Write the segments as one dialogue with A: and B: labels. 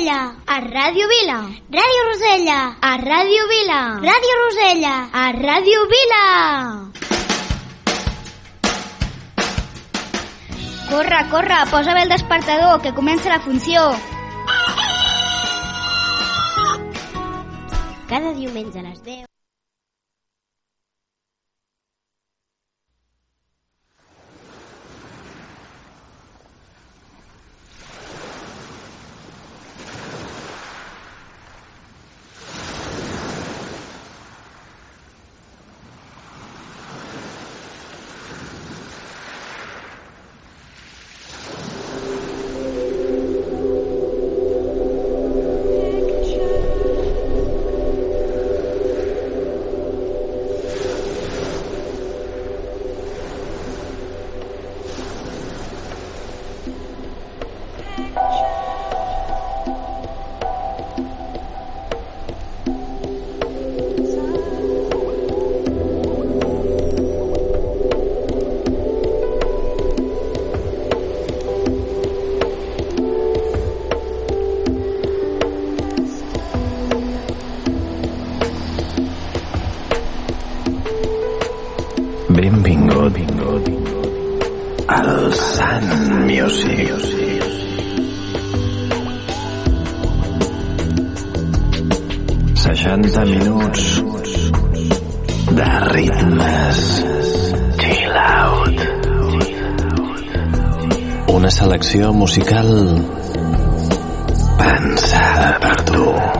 A: Rosella.
B: A Ràdio Vila.
A: Ràdio Rosella.
B: A Ràdio Vila.
A: Ràdio Rosella.
B: A Ràdio Vila. Corre, corre, posa bé el despertador, que comença la funció.
A: Cada diumenge a les 10.
C: Selecció musical pensada per tu.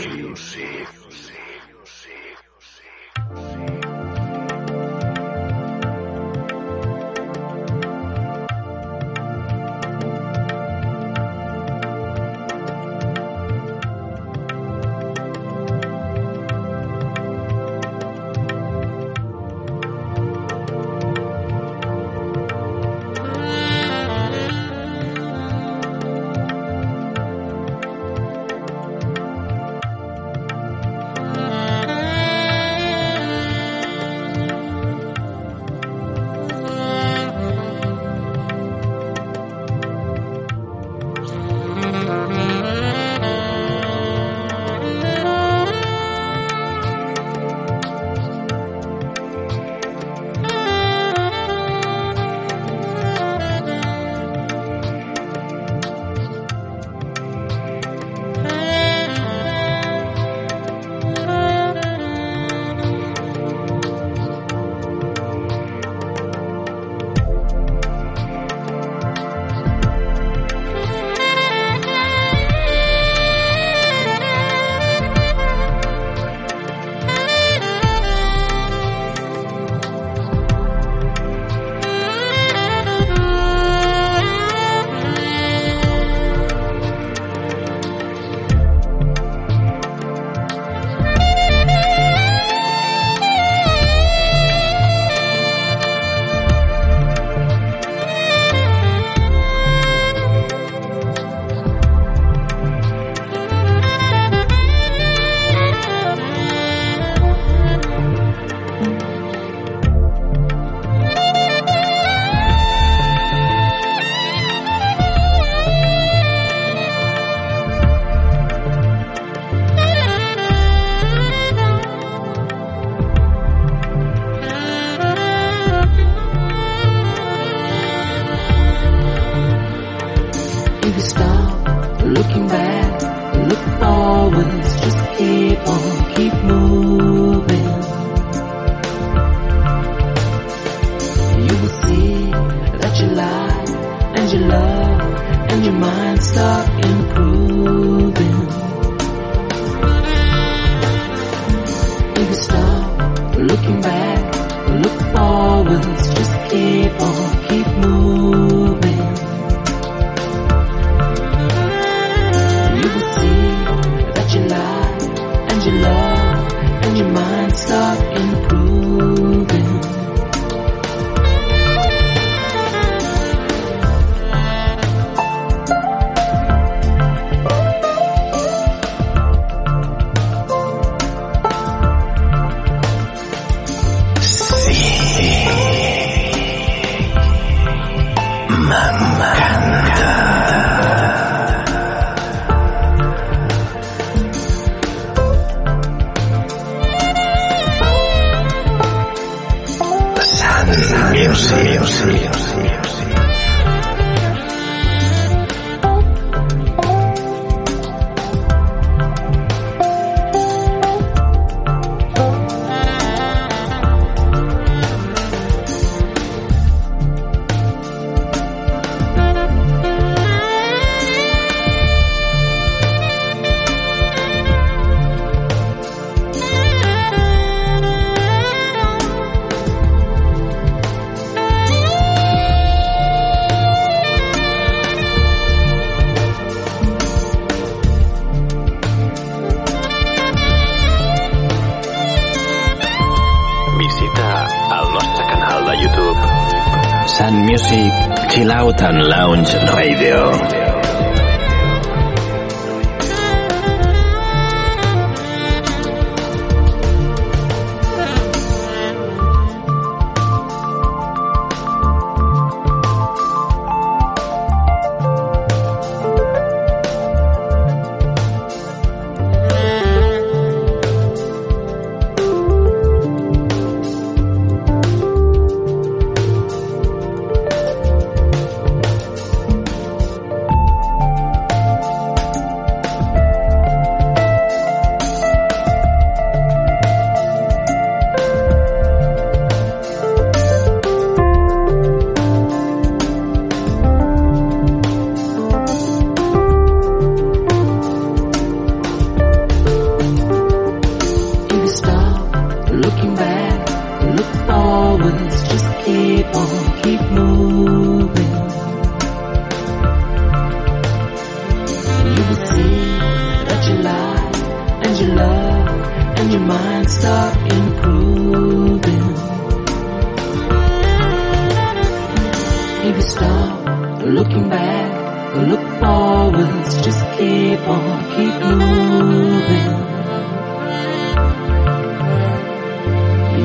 D: Maybe stop looking back or look forwards. Just keep on, keep moving.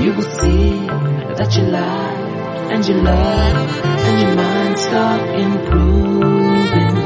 D: You will see that your life and your love and your mind start improving.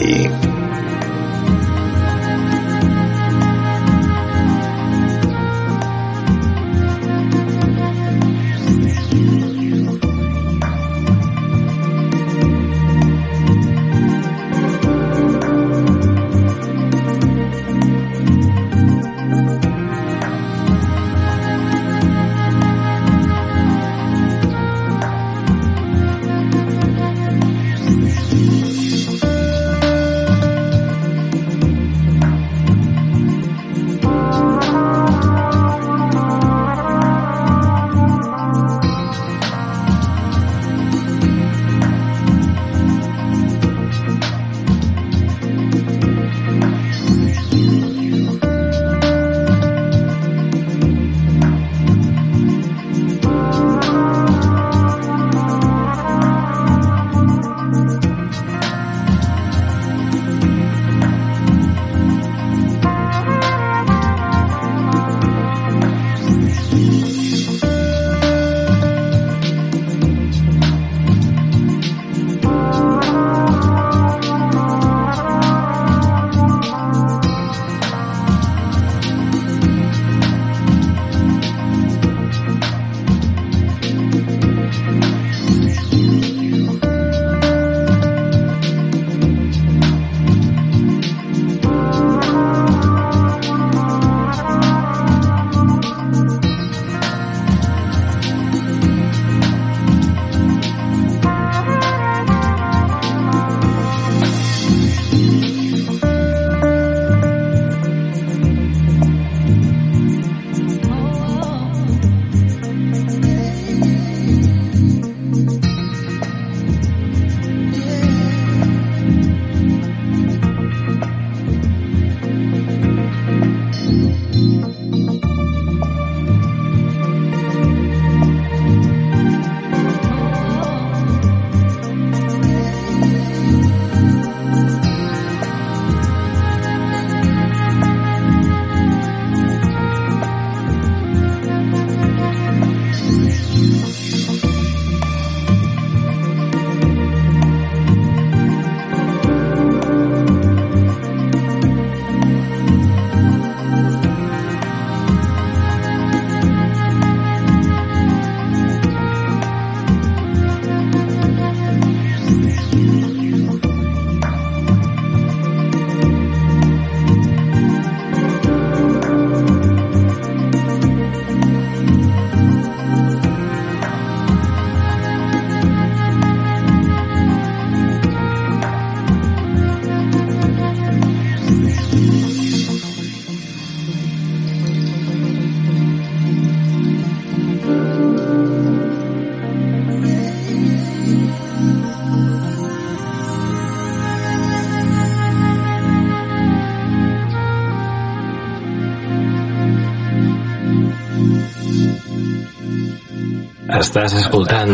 A: City. Estàs escoltant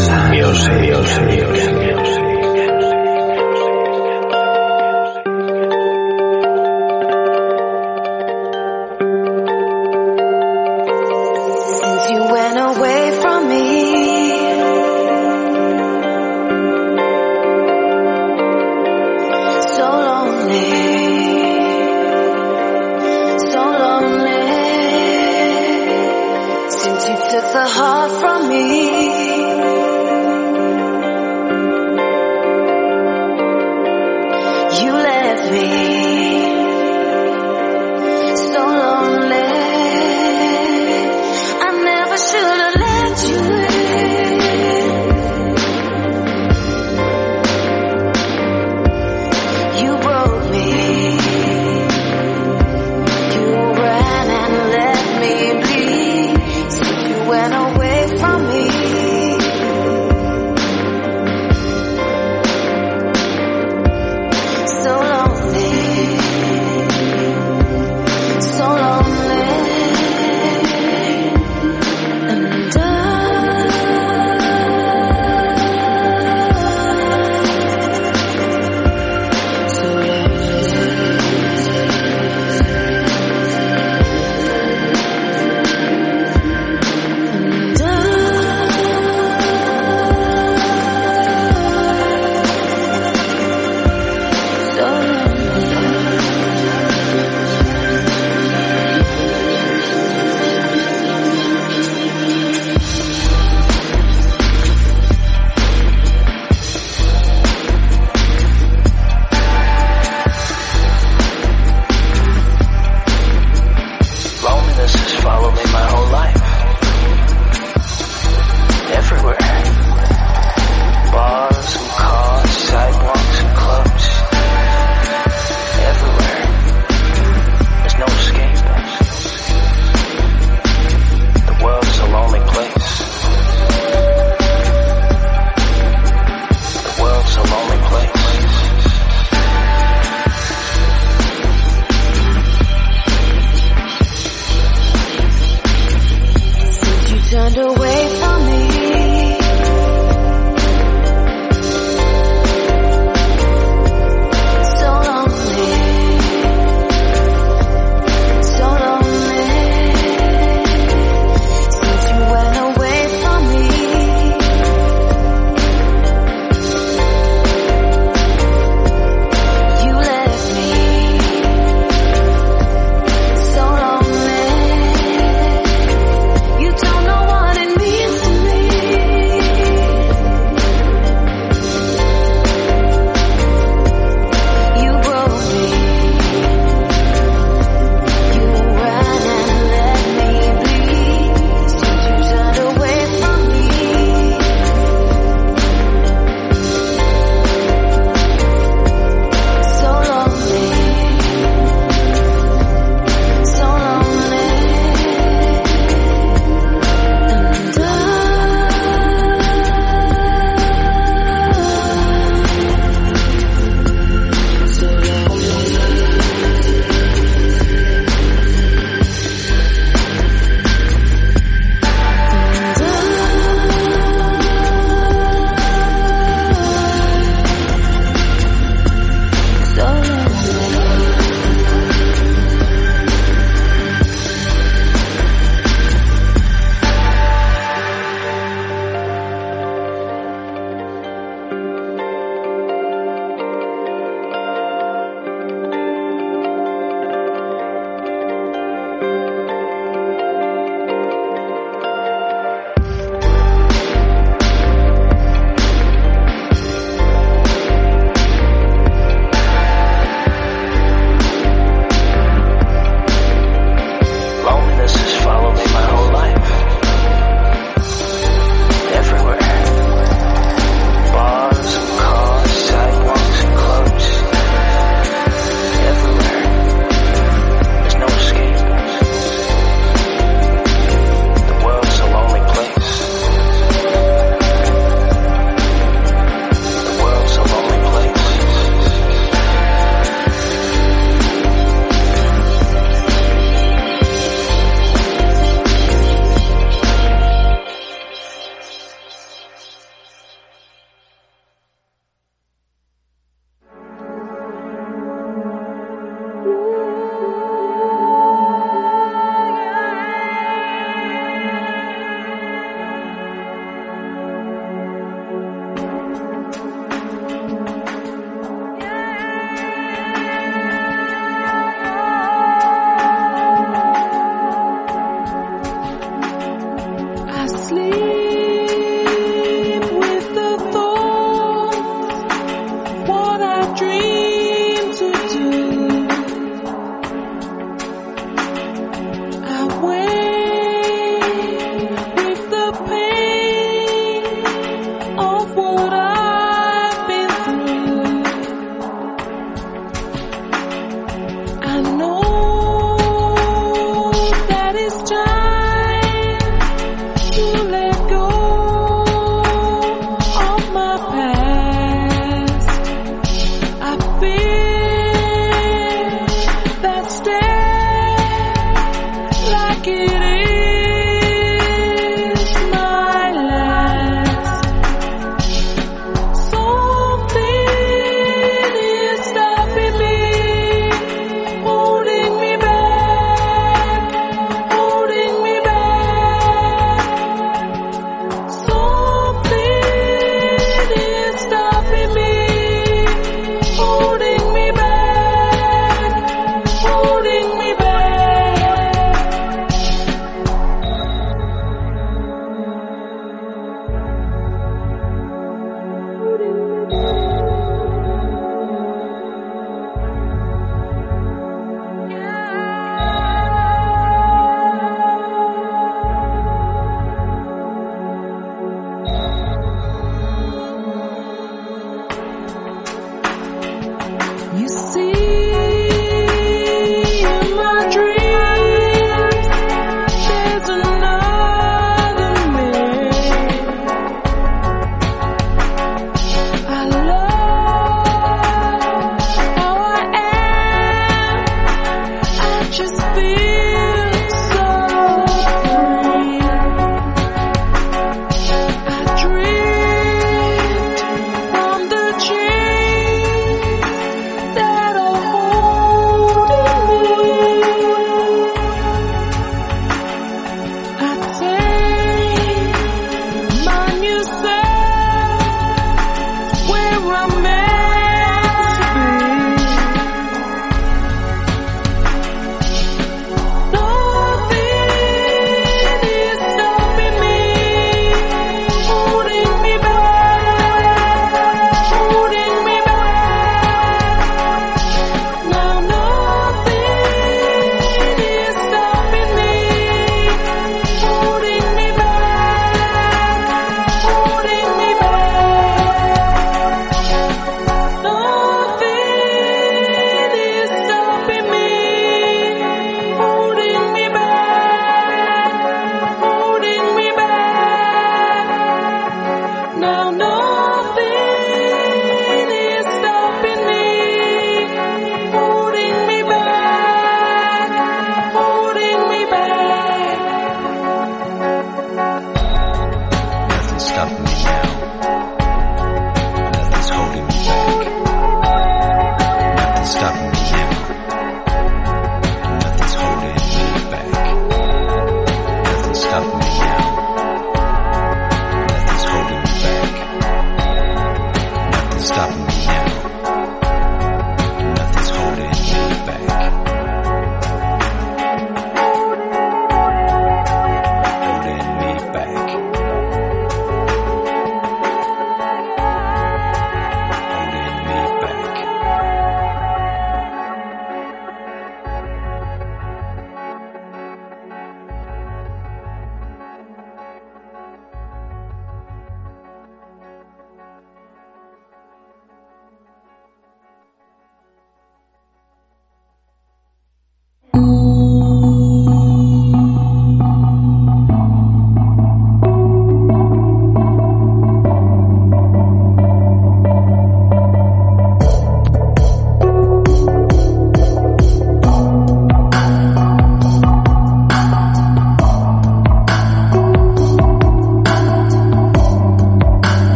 A: Sun Music.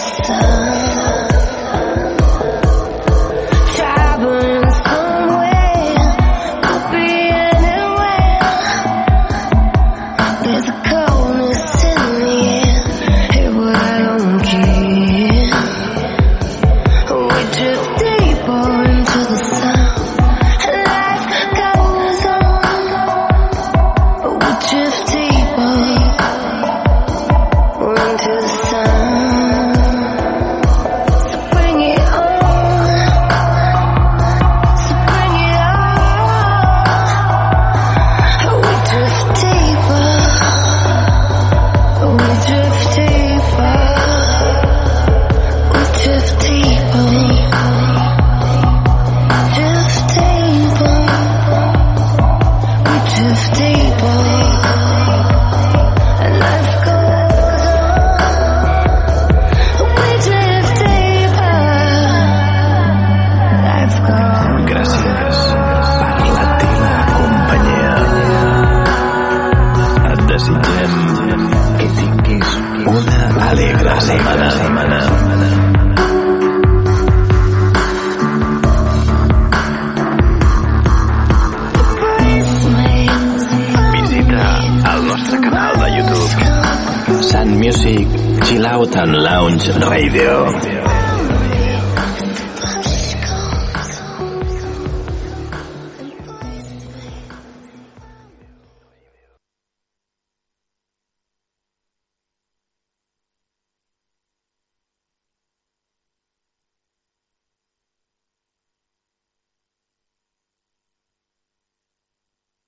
A: 散